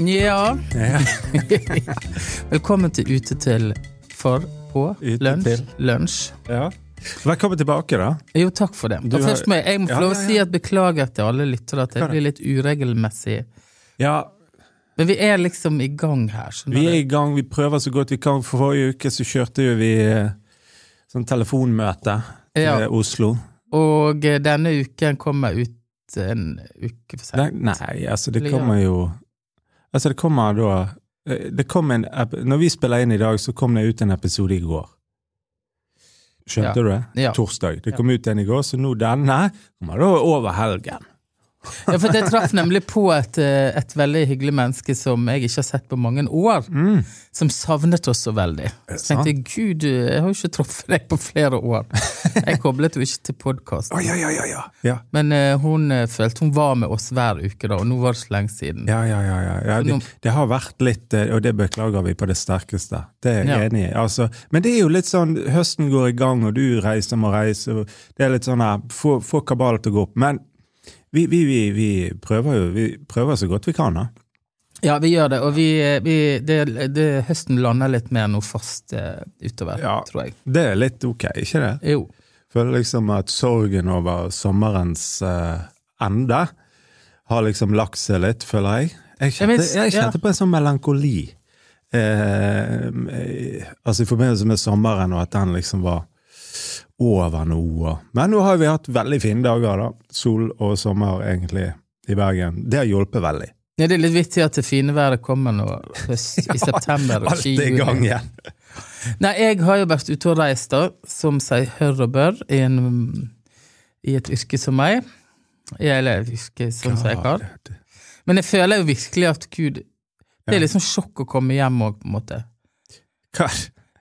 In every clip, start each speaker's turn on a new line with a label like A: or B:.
A: Ja. Velkommen til Ute til for på
B: Ute
A: lunsj. lunsj.
B: ja. Velkommen tilbake, da.
A: Jo, takk for det.
B: Har-
A: først må jeg, jeg må
B: Ja,
A: få lov å si at beklager til alle lyttere at jeg blir litt uregelmessig.
B: Ja,
A: Men vi er liksom i gang her.
B: vi er i gang. Vi prøver så godt vi kan. For forrige uke så kjørte jo vi eh, sånn telefonmøte til
A: Ja.
B: Oslo.
A: Og eh, denne uken kommer ut en uke for sent.
B: nei, altså det kommer jo Altså det kommer da eh, det kom en, Når vi spiller inn i dag, så kom det ut en episode i går. Skjønte
A: Ja.
B: du det?
A: Ja.
B: Torsdag. Det kom ut en i går, så nå denne kommer da over helgen.
A: Ja, for jeg traff nemlig på et, eh, et veldig hyggelig menneske som jeg ikke har sett på mange år.
B: Mm.
A: Som savnet oss så veldig. Så tenkte jeg gud, jeg har jo ikke truffet deg på flere år. Jeg koblet jo ikke til podkast.
B: Oh, ja, ja, ja, ja. ja.
A: Men uh, hun eh, følte hun var med oss hver uke, da, og nå var det så lenge siden.
B: Ja, ja, ja. ja. ja det, det har vært litt, eh, og det beklager vi på det sterkeste. Det er jeg enig i. Altså, men det er jo litt sånn, høsten går i gang, og du reiser må reise. og Det er litt sånn her, få, få kabalen til å gå opp. Men vi, vi, vi, vi prøver jo vi prøver så godt vi kan, da.
A: Ja, vi gjør det, og vi, vi, det, det, høsten lander litt mer noe fast eh, utover,
B: Ja.
A: tror jeg.
B: Det er litt ok, ikke det?
A: Jo.
B: Føler liksom at sorgen over sommerens uh, ende har liksom lagt seg litt, føler jeg. Jeg kjente, jeg
A: ja.
B: kjente på en sånn melankoli. Eh, altså i forbindelse med sommeren, og at den liksom var over noe. Men nå har vi hatt veldig fine dager, da. Sol og sommer, egentlig, i Bergen. Det har hjulpet veldig.
A: Ja, det er litt vittig at det fine været kommer nå høst, i september. ja,
B: Alt er i gang igjen.
A: Nei, jeg har jo vært ute og reist, da, som sier hør og bør, i, en, i et yrke som meg. Eller et yrke som jeg har. Men jeg føler jo virkelig at gud Det er liksom sjokk å komme hjem òg, på en måte.
B: Hva?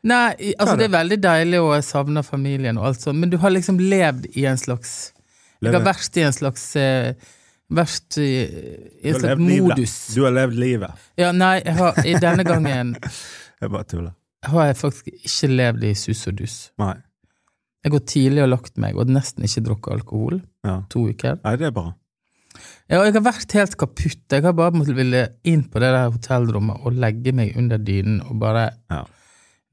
A: Nei, altså det er veldig deilig, og jeg savner familien og alt sånt, men du har liksom levd i en slags Jeg har vært i en slags eh, Vært i, i en slags
B: modus. livet. Du har levd livet.
A: Ja, nei, jeg har, i denne gangen
B: Jeg bare tuller.
A: har jeg faktisk ikke levd i sus og dus.
B: Nei.
A: Jeg går tidlig og lagt meg, og nesten ikke drukket alkohol.
B: Ja.
A: To uker.
B: Nei, det er bra.
A: Ja, og jeg har vært helt kaputt. Jeg har bare måttet ville inn på det der hotellrommet og legge meg under dynen og bare
B: Ja.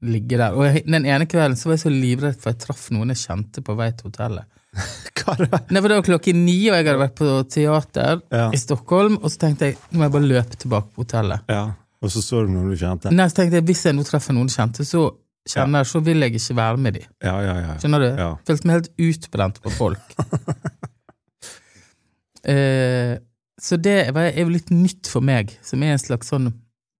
A: Ligge der. Og den ene kvelden så var jeg så livredd for jeg traff noen jeg kjente på vei til hotellet.
B: Hva er det?
A: Nei, for Det var klokken ni, og jeg hadde vært på teater
B: Ja.
A: i Stockholm, og så tenkte jeg nå må jeg bare løpe tilbake på hotellet.
B: Ja. Og så så du noen du kjente?
A: Nei, så tenkte jeg hvis jeg nå treffer noen jeg kjente, så kjenner, så vil jeg ikke være med de.
B: Ja, ja, ja.
A: Skjønner du?
B: Ja.
A: Følte meg helt utbrent på folk. eh, så det var- er jo litt nytt for meg, som er en slags sånn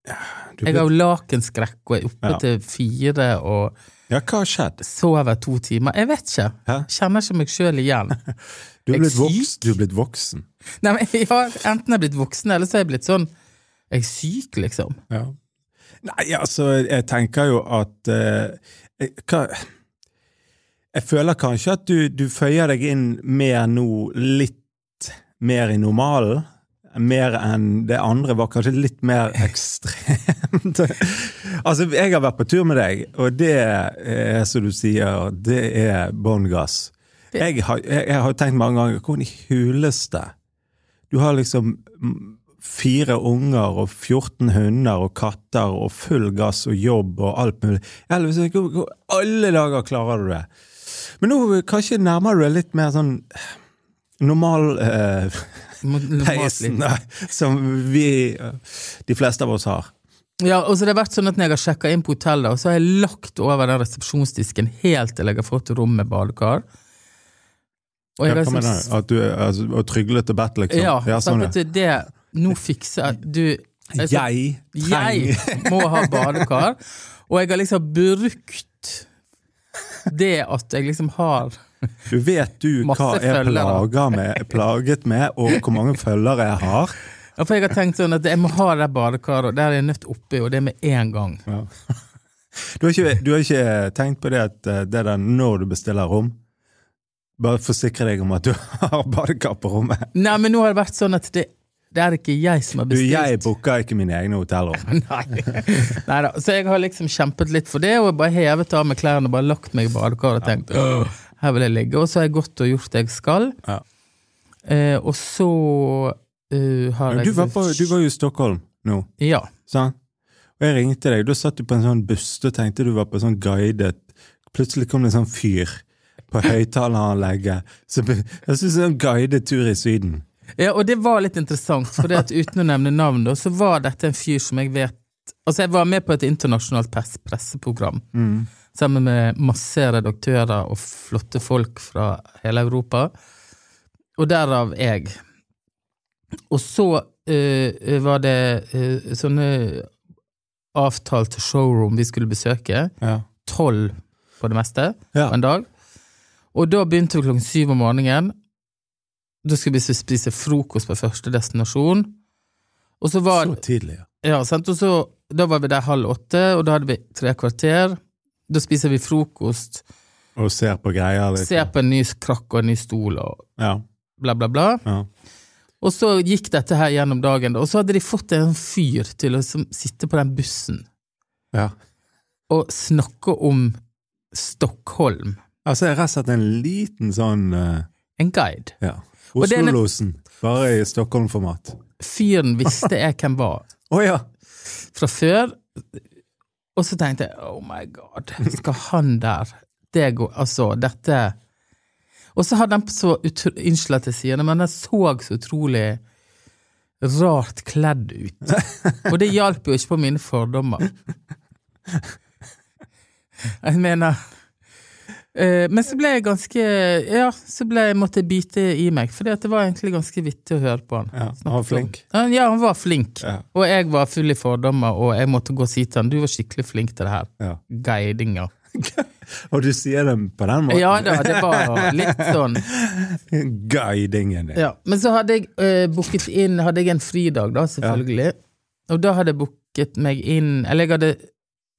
A: Jeg har jo lakenskrekk og er oppe
B: Ja.
A: til fire og
B: ja, hva har skjedd?
A: sover to timer. Jeg vet ikke.
B: Hæ?
A: Kjenner ikke meg sjøl igjen.
B: Du er
A: Jeg
B: blitt,
A: syk?
B: voks, du er blitt voksen.
A: Nei, men jeg har Enten er jeg blitt voksen, eller så er jeg blitt sånn Jeg er syk, liksom.
B: Ja. Nei, altså, jeg tenker jo at eh, jeg, hva, jeg føler kanskje at du, du føyer deg inn mer nå, litt mer i normalen. Mer enn det andre var kanskje litt mer ekstremt. altså, jeg har vært på tur med deg, og det er, som du sier, det er bånn gass. Jeg har, jeg, jeg har tenkt mange ganger, hvordan i huleste Du har liksom fire unger og 14 hunder og katter og full gass og jobb og alt mulig. Alle dager klarer du det. Men nå kanskje nærmer du deg litt mer sånn normal eh, peisen som vi, de fleste av oss har.
A: Ja, og så det har vært sånn at når jeg har sjekka inn på hotellet, og så har jeg lagt over den resepsjonsdisken helt til jeg har fått rom med badekar. Og jeg har
B: hva mener
A: liksom-
B: du? At du er altså, og bedt, liksom?
A: Ja,
B: ja sånn,
A: vet det Nå fikser Du jeg, trenger
B: jeg
A: må ha badekar, og jeg har liksom brukt det at jeg liksom har
B: Du vet du hva jeg
A: er
B: plager med, plaget med, og hvor mange følgere jeg har?
A: Ja, For jeg har tenkt sånn at jeg må ha det badekaret, og der er jeg nødt oppi, og det med en gang.
B: Ja. Du, har ikke, du har ikke tenkt på det at eh, det der når du bestiller rom? Bare forsikre deg om at du har badekar på rommet.
A: Nei, men nå har det vært sånn at det, det er ikke jeg som har bestilt.
B: Du, jeg booker ikke mine egne hotellrom.
A: Nei. da. Så jeg har liksom kjempet litt for det, og bare hevet av meg klærne og bare lagt meg i badekaret og tenkt «Åh, her vil jeg ligge. Og så har jeg gått og gjort det jeg skal.
B: Ja.
A: Eh, og så uh, har jeg
B: du var, på, du var jo i Stockholm nå.
A: Ja.
B: Sant? Og jeg ringte deg, da satt du på en sånn buss, da tenkte du var på sånn guidet Plutselig kom det en sånn fyr på høyttaleranlegget. Så Jeg synes det er en guidet tur i Syden.
A: ja, og det var litt interessant, for det at uten å nevne navn, da, så var dette en fyr som jeg vet Altså, jeg var med på et internasjonalt press presseprogram sammen med masse redaktører og flotte folk fra hele Europa, og derav jeg. Og så uh, var det uh, sånne avtalte showroom vi skulle besøke.
B: Ja.
A: Tolv på det meste
B: Ja.
A: på en dag. Og da begynte vi klokken syv om morgenen. Da skulle vi spise frokost på første destinasjon. Og så var
B: Så tidlig, ja.
A: ja, sant? Og så, da var vi der halv åtte, og da hadde vi tre kvarter. Da spiser vi frokost,
B: Og ser på greier litt.
A: ser på en ny krakk og en ny stol og
B: Ja.
A: bla, bla, bla.
B: ja.
A: Og så gikk dette her gjennom dagen, og så hadde de fått en fyr til å som, sitte på den bussen
B: ja.
A: og snakke om Stockholm.
B: Altså, rett og slett en liten sånn uh...
A: En guide.
B: Ja. Oslo-losen, bare i Stockholm-format.
A: Fyren visste jeg hvem var
B: oh, ja!
A: fra før. Og så tenkte jeg oh my god, skal han der Det går Altså, dette Og så hadde han så. Unnskyld at jeg sier det, men han så så utrolig rart kledd ut. Og det hjalp jo ikke på mine fordommer. Jeg mener Men så ble jeg ganske Ja, så ble jeg måtte bite i meg, for det var egentlig ganske vittig å høre på han.
B: ja. Han var flink.
A: Ja, han var flink.
B: Ja.
A: Og jeg var full i fordommer, og jeg måtte gå og si til han du var skikkelig flink til det her.
B: Ja.
A: Guidinga.
B: Og du sier det på den måten?
A: Ja da, det var litt sånn.
B: Guidingen din.
A: Ja. Men så hadde jeg uh, booket inn Hadde jeg en fridag, da, selvfølgelig. Og da hadde jeg booket meg inn Eller jeg hadde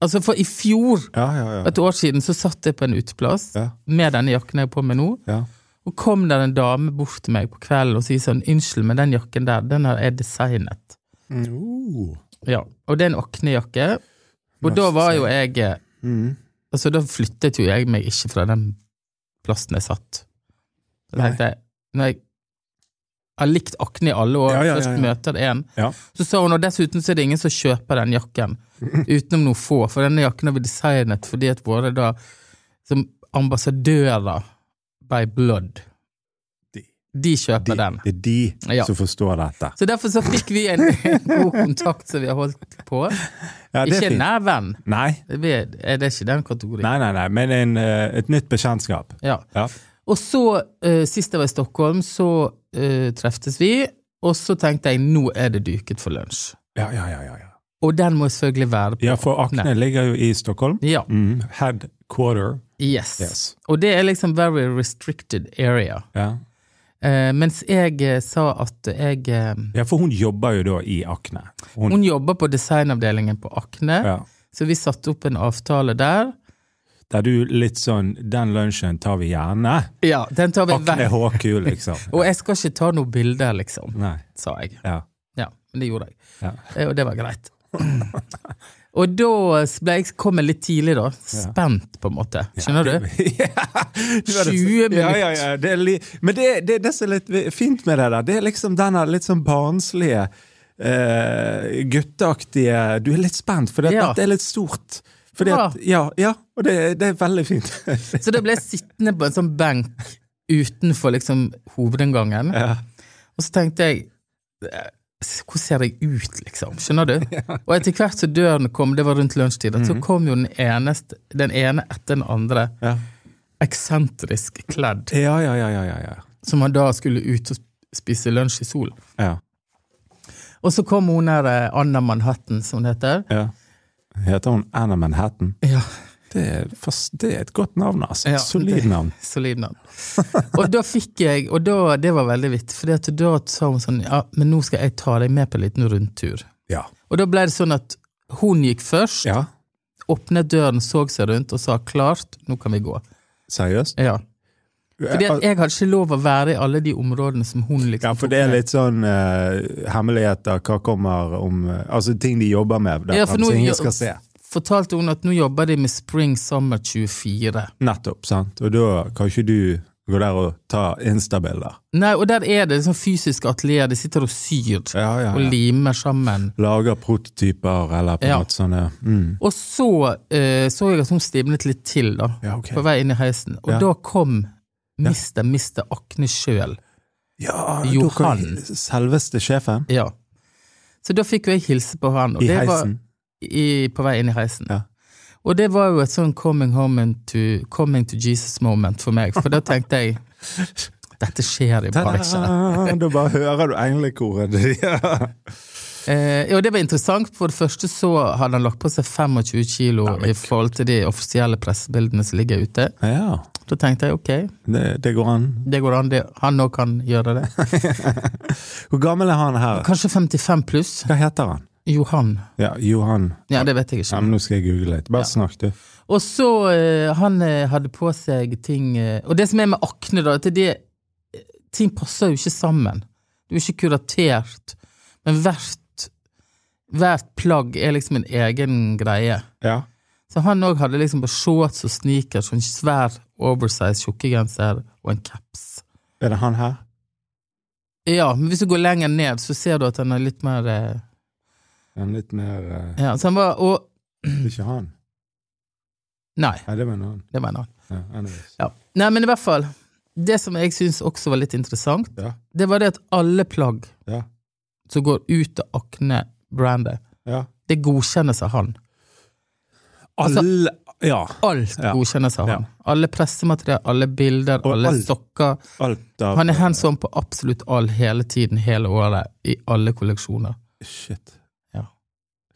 A: Altså, for i fjor,
B: Ja, ja, ja.
A: et år siden, så satt jeg på en uteplass med denne jakken jeg har på meg nå,
B: ja.
A: og kom der en dame bort til meg på kvelden og sier sånn Unnskyld, men den jakken der, den er designet.
B: Mm.
A: Ja. Og det er en aknejakke. Og Og da var jo jeg eh,
B: Mm.
A: Altså, da flyttet jo jeg meg ikke fra den plassen jeg satt. Da tenkte jeg, når jeg har likt Akne i alle år,
B: Ja, ja, ja,
A: først møter en, så sa hun, og dessuten så er det ingen som kjøper den jakken, utenom noen få, for denne jakken har vi designet fordi at våre da, som ambassadører by blood,
B: De.
A: de kjøper
B: De,
A: den.
B: det er de
A: Ja.
B: som forstår dette.
A: Så derfor så fikk vi en, en god kontakt som vi har holdt på.
B: Ja, det
A: Ikke
B: en
A: nær venn,
B: Nei,
A: det er det ikke den kategorien.
B: nei, nei, nei, men en, eh, et nytt bekjentskap.
A: Ja.
B: Ja.
A: Og så, uh, sist jeg var i Stockholm, så uh, treftes vi, og så tenkte jeg nå er det duket for lunsj.
B: Ja, ja, ja, ja.
A: Og den må selvfølgelig være på
B: Ja, for Akne ligger jo i Stockholm.
A: Ja.
B: Mm. Headquarter.
A: Yes.
B: Yes.
A: Og det er liksom very restricted area.
B: Ja.
A: Uh, mens jeg uh, sa at jeg uh,
B: ja, for hun jobber jo da i Akne. Hun,
A: Hun jobber på designavdelingen på Akne,
B: ja.
A: så vi satte opp en avtale der.
B: Der du litt sånn Den lunsjen tar vi gjerne.
A: Ja, den tar vi
B: Akne. HQ, liksom.
A: Og jeg skal ikke ta noen bilder, liksom,
B: Nei.
A: sa jeg.
B: Ja.
A: Ja, men det gjorde jeg.
B: Ja.
A: Eh, Og det var greit. Og da ble jeg kom jeg litt tidlig, da. Spent, på en måte. Skjønner du?
B: ja, minutter. hadde-
A: 20
B: Ja, ja, ja. Det li men det, det, det som er litt fint med det der, det er liksom denne litt sånn barnslige, uh, gutteaktige Du er litt spent, for det,
A: Ja.
B: dette er litt stort. Fordi at, ja, ja, og det, det er veldig fint.
A: Så da ble jeg sittende på en sånn benk utenfor liksom hovedinngangen,
B: ja.
A: og så tenkte jeg eh, Hvordan ser jeg ut, liksom? Skjønner du? Og etter hvert som døren kom, det var rundt lunsjtid, så kom jo den, eneste, den ene etter den andre
B: Ja.
A: eksentrisk kledd,
B: Ja, ja, ja, ja, ja, ja.
A: som han da skulle ut og spise lunsj i solen.
B: ja.
A: Og så kom hun der eh, Anna Manhattan, som hun heter.
B: Heter hun Anna Manhattan?
A: Ja,
B: Det er, fast, det er et godt navn, altså.
A: Ja,
B: Solid navn.
A: solid navn. Og da fikk jeg, og da, det var veldig vitt, for da sa hun sånn Ja, men nå skal jeg ta deg med på en liten rundtur.
B: Ja.
A: Og da ble det sånn at hun gikk først,
B: ja.
A: åpnet døren, så seg rundt og sa klart, nå kan vi gå.
B: Seriøst?
A: Ja. Fordi at jeg hadde ikke lov å være i alle de områdene som hun liksom
B: Ja, for det er litt sånn uh, hemmeligheter, hva kommer om uh, Altså ting de jobber med, der
A: Ja, for nå
B: ingen skal se.
A: Fortalte hun at nå jobber de med Spring Summer 24.
B: Nettopp, sant. Og da kan ikke du Gå der og ta Insta-bilder.
A: Nei, og der er det sånn fysisk atelier. De sitter og syr
B: Ja, ja,
A: og limer sammen.
B: Lager prototyper, eller på
A: Ja.
B: måte sånn. Mm.
A: Og så eh, så jeg at hun stivnet litt til, da.
B: Ja, ok.
A: På vei inn i heisen. Og
B: Ja.
A: da kom Mr. mister Akne sjøl.
B: Ja,
A: Johan.
B: Selveste sjefen?
A: Ja. Så da fikk jo jeg hilse på han.
B: I
A: det var i, på vei inn i heisen.
B: Ja.
A: Og det var jo et sånn coming home to, coming to Jesus-moment for meg, for da tenkte jeg dette skjer i ikke.
B: Ta-da! Bare hører du englekoret. ja.
A: Eh, og det var interessant. For det første så hadde han lagt på seg 25 kilo i forhold til de offisielle pressebildene som ligger ute.
B: ja,
A: Da tenkte jeg ok,
B: det, det går an.
A: det går an, det, han òg kan gjøre det.
B: Hvor gammel er han her?
A: Kanskje 55 pluss.
B: Hva heter han?
A: Johan.
B: Ja, Johan.
A: Ja, det vet jeg
B: Ja,
A: ikke.
B: men nå skal jeg google litt. Bare snakk, du.
A: Og så eh, han eh, hadde på seg ting eh, Og det som er med akne, da, at det Ting passer jo ikke sammen. Du er ikke kuratert, men hvert Hvert plagg er liksom en egen greie.
B: Ja.
A: Så han òg hadde liksom på shorts og sneakers og en svær oversize tjukkegenser og en caps.
B: Er det han her?
A: Ja, men hvis du går lenger ned, så ser du at han er litt mer eh,
B: Er litt mer eh,
A: Ja, så han var Og
B: Det er ikke han?
A: Nei,
B: Nei, det var en annen.
A: det var en annen.
B: Ja, anyways.
A: Ja. Nei, men i hvert fall. Det som jeg syns også var litt interessant,
B: Ja.
A: det var det at alle plagg
B: Ja.
A: som går ut av Akne-brandet,
B: ja.
A: det godkjennes av han. Altså-
B: Alle Ja.
A: Alt godkjennes av
B: Ja.
A: han. Alle pressemateriell, alle bilder,
B: Og
A: alle
B: alt.
A: sokker.
B: Alt av
A: Han er hands on på absolutt all hele tiden, hele året, i alle kolleksjoner.
B: Shit.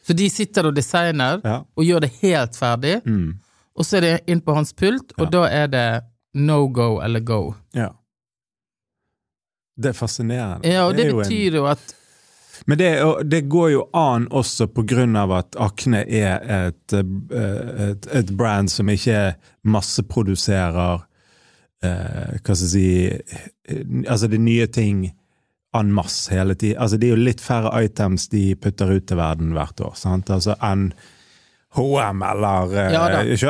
A: Så de sitter og designer,
B: Ja.
A: og gjør det helt ferdig,
B: Mm.
A: og så er det inn på hans pult, og
B: Ja.
A: da er det no go eller go.
B: ja. Det er fascinerende.
A: Ja, og det,
B: jo en-
A: betyr jo at
B: Men det, det går jo an også av at Akne er et, eh, et, et brand som ikke masseproduserer eh, Hva skal jeg si eh, Altså, det er nye ting en masse hele tiden. Altså, det er jo litt færre items de putter ut til verden hvert år, sant? Altså, enn HM eller eh,
A: Ja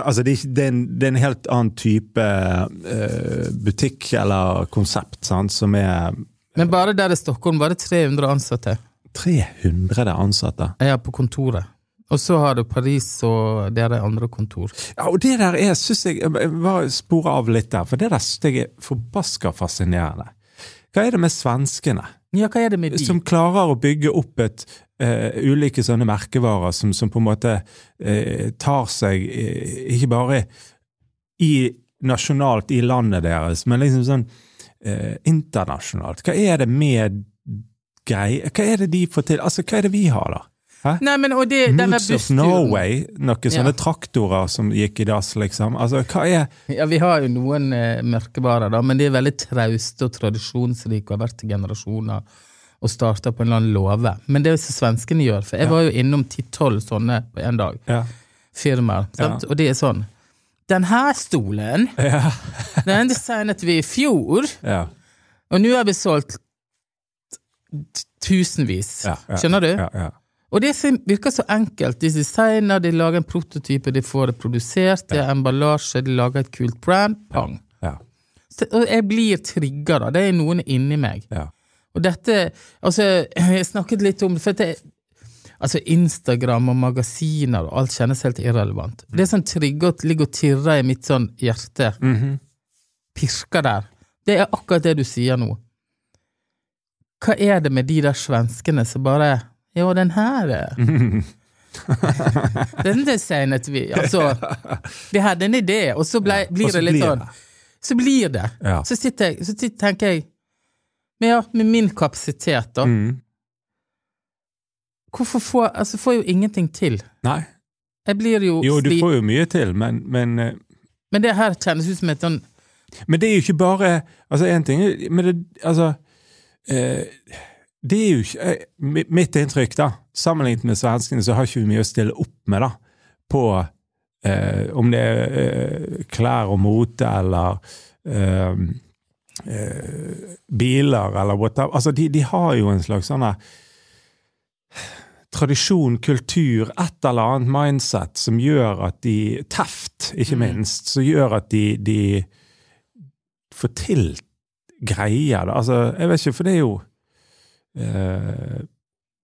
B: altså, det, er, det, er en, det er en helt annen type eh, butikk eller konsept sant? som er
A: Men bare der i Stockholm var det 300 ansatte
B: 300 ansatte.
A: ja, på kontoret. Og så har du Paris og dere andre kontor.
B: Ja, og det der er, synes jeg, jeg spore av litt der, for det der synes jeg er forbaska fascinerende. Hva er det med svenskene,
A: Ja, hva er det med de?
B: som klarer å bygge opp et uh, ulike sånne merkevarer som, som på en måte uh, tar seg uh, ikke bare i nasjonalt i landet deres, men liksom sånn internasjonalt. Hva er det med greier? Hva er det de får til? Altså, hva er det vi har, da? Hæ?
A: Nei, men og det, denne
B: Moods of Norway, noen sånne traktorer som gikk i dass, liksom. Altså, hva er
A: Ja, vi har jo noen eh, merkevarer, da, men de er veldig trauste og tradisjonsrike og har vært i generasjoner og starta på en eller annen låve. Men det er jo som svenskene gjør, for jeg var jo innom ti-tolv sånne på en dag.
B: Ja.
A: Firmaer. sant? Og det er sånn Den her stolen,
B: Ja.
A: den designet vi i fjor,
B: ja.
A: og nå har vi solgt tusenvis. Skjønner du?
B: Ja, ja.
A: Og det virker så enkelt. De designer, de lager en prototype, de får det produsert, det er emballasje, de lager et kult brand. Pang. Og jeg blir trigga, da. Det er noen inni meg.
B: ja.
A: Og dette Altså, jeg snakket litt om for det, Altså, Instagram og magasiner og alt kjennes helt irrelevant. Det som trigger ligger og tirrer i mitt sånn hjerte,
B: Mhm.
A: pirker der, det er akkurat det du sier nå. Hva er det med de der svenskene som bare Ja, den her er Den designet vi. Altså, vi hadde en idé, og så ble, blir
B: og så
A: det litt sånn Så blir det.
B: Ja.
A: Så, sitter så sitter, tenker jeg Men ja, med min kapasitet, da.
B: Mm.
A: Hvorfor får Altså, får jo ingenting til.
B: Nei.
A: Jeg blir jo,
B: Jo, du får jo mye til, men, men eh,
A: Men det her kjennes ut som et sånn
B: Men det er jo ikke bare Altså, én ting Men det Altså Det er jo ikke eh, Mitt inntrykk, da, sammenlignet med svenskene, så har ikke vi mye å stille opp med, da, på eh, om det er eh, klær og mote eller eh, eh, biler eller whatever. Altså, de, de har jo en slags sånn tradisjon, kultur, et eller annet mindset som gjør at de Teft, ikke minst, som gjør at de, de får til greier. Da. Altså, jeg vet ikke, for det er jo eh,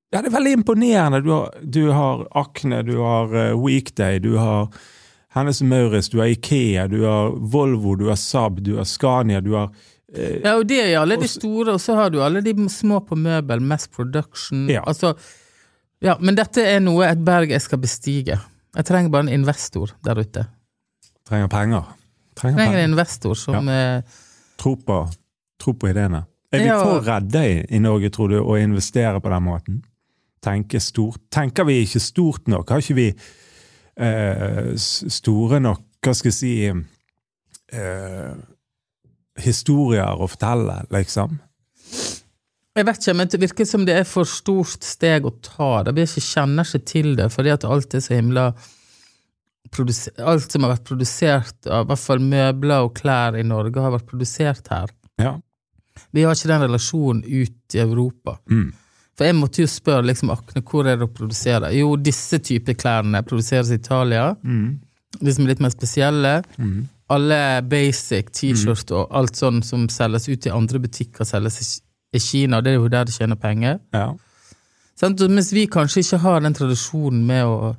B: Ja, det er veldig imponerende. Du har, du har Akne, du har uh, Weekday, du har Hennes Maurits, du har Ikea, du har Volvo, du har Saab, du har Scania, du har eh,
A: Ja, og det er alle de store, og så har du alle de små på møbel, Mass Production.
B: Ja.
A: Altså, ja, men dette er noe, et berg jeg skal bestige. Jeg trenger bare en investor der ute.
B: trenger penger. Trenger
A: trenger
B: penger.
A: en investor som ja.
B: Tro på, tro på ideene. Er vi for redde i, i Norge, tror du, å investere på den måten? Tenke stort. Tenker vi ikke stort nok? Har ikke vi eh, store nok, hva skal jeg si eh, Historier å fortelle, liksom?
A: Jeg vet ikke, men det virker som det er for stort steg å ta. Det vi ikke kjenner ikke til det, fordi at alt er så himla Alt som har vært produsert i hvert fall møbler og klær i Norge, har vært produsert her.
B: Ja.
A: Vi har ikke den relasjonen ut i Europa.
B: Mm.
A: For jeg måtte jo spørre liksom, Akne, hvor er det å produsere? Jo, disse typer klærne produseres i Italia.
B: Mm.
A: De som er litt mer spesielle.
B: Mm.
A: Alle basic T-skjort og alt sånn som selges ut i andre butikker, selges i- i Kina. Det er jo der de tjener penger.
B: Ja.
A: Sånn, Mens vi kanskje ikke har den tradisjonen med å,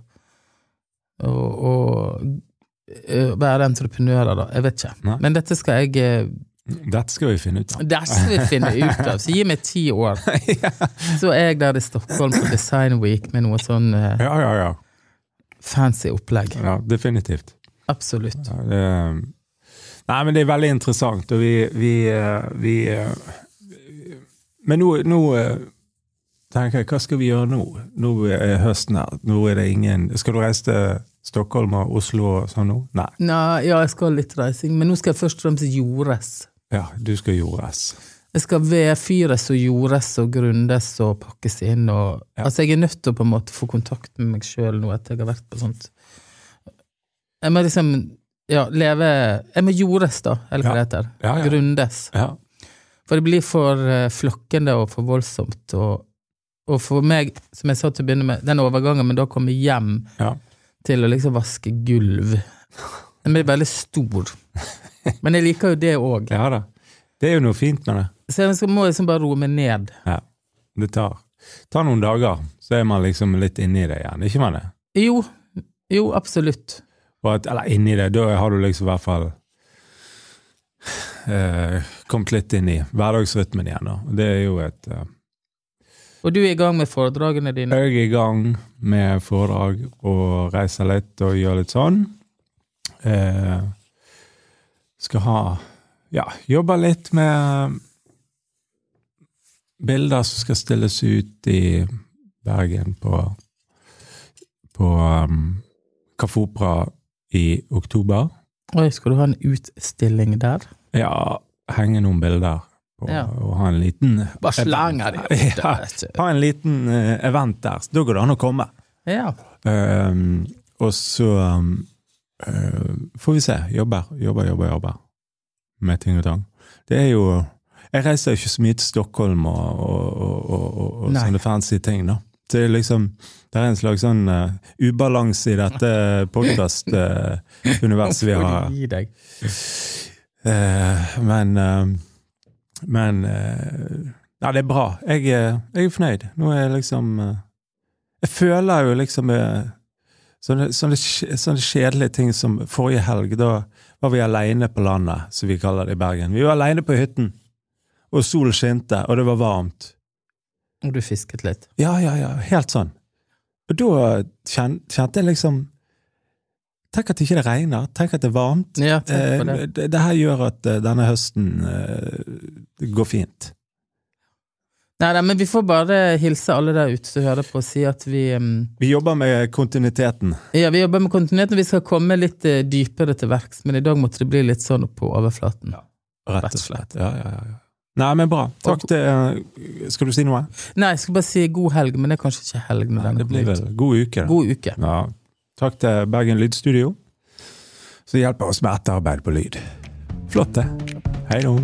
A: å, å eh, være entreprenører, da. Jeg vet ikke.
B: Nei.
A: Men dette skal jeg eh,
B: Dette skal vi finne ut av.
A: Dette skal vi finne ut av. Så gi meg ti år. Så er jeg der i Stockholm på Design Week med noe sånn uh,
B: Ja, ja, ja.
A: fancy opplegg.
B: ja definitivt.
A: Absolutt.
B: Ja, det, nei, men det er veldig interessant, og vi, vi, eh, vi eh, Men nå, nå tenker jeg, hva skal vi gjøre nå? Nå er høsten her. Nå er det ingen Skal du reise til Stockholm og Oslo og sånn nå? Nei.
A: Nei, ja, jeg skal ha litt reising, men nå skal jeg først og fremst jordes.
B: Ja, du skal jordes.
A: Jeg skal vedfyres og jordes og grundes og pakkes inn og
B: Ja.
A: Altså, jeg er nødt til å på en måte få kontakt med meg sjøl nå etter jeg har vært på sånt Jeg må liksom ja, leve Jeg må jordes, da, eller hva
B: Ja.
A: det heter.
B: Ja.
A: Grundes. For det blir for eh, flokkende og for voldsomt. Og, og for meg, som jeg sa til å begynne med, den overgangen med da å komme hjem til å liksom vaske gulv Den blir veldig stor. Men jeg liker jo det òg.
B: ja da. Det er jo noe fint med det.
A: Så jeg må liksom bare roe meg ned.
B: Ja. Det tar, tar noen dager, så er man liksom litt inni det igjen. Ikke man det?
A: Jo, jo, absolutt.
B: At, eller inni det, da har du liksom i hvert fall eh, kommet litt inn i hverdagsrytmen igjen. Da. Det er jo et eh,
A: Og du er i gang med foredragene dine.
B: Jeg er i gang med foredrag og reiser litt og gjør litt sånn. Eh, skal ha Ja, jobbe litt med bilder som skal stilles ut i Bergen på på um, Kaffe Opera i oktober.
A: Oi, skal du ha en utstilling der?
B: Ja, henge noen bilder på,
A: Ja.
B: og ha en liten
A: Bare slanger de opp
B: Ja. Ha en liten eh, event der. Da går det an å komme.
A: Ja.
B: Um, og så um, får vi se. Jobber, jobber, jobber, jobber med ting og tang. Det er jo Jeg reiser jo ikke så mye til Stockholm og, og, og, og, sånne fancy ting, da. Det er liksom Det er en slags sånn uh, ubalanse i dette podkast-universet vi har.
A: Gi deg.
B: Uh, men eh, Men eh, Ja, det er bra. Jeg, jeg er fornøyd. Nå er jeg liksom eh, Jeg føler jo liksom eh, sånne, sånne, sånne kjedelige ting som forrige helg. Da var vi aleine på landet, som vi kaller det i Bergen. Vi var aleine på hytten, og solen skinte, og det var varmt.
A: Og du fisket litt.
B: Ja, ja, ja. Helt sånn. Og da kjente jeg liksom Tenk at ikke det regner. Tenk at det er varmt.
A: Ja, det.
B: Eh, det, det her gjør at eh, denne høsten eh, går fint.
A: Nei, nei, men vi får bare hilse alle der ute som hører på og si at vi um,
B: Vi jobber med kontinuiteten.
A: Ja, vi jobber med kontinuiteten, vi skal komme litt uh, dypere til verks, men i dag måtte det bli litt sånn på overflaten.
B: Rett og slett. Ja, ja, ja. Nei, men bra. Takk til uh, Skal du si noe?
A: Nei, jeg skal bare si god helg, men det er kanskje ikke helg når
B: blir
A: kommer ut.
B: god uke.
A: God uke.
B: Ja. Takk til Bergen Lydstudio, som hjelper oss med etterarbeid på lyd. Flott, det. Hei nå.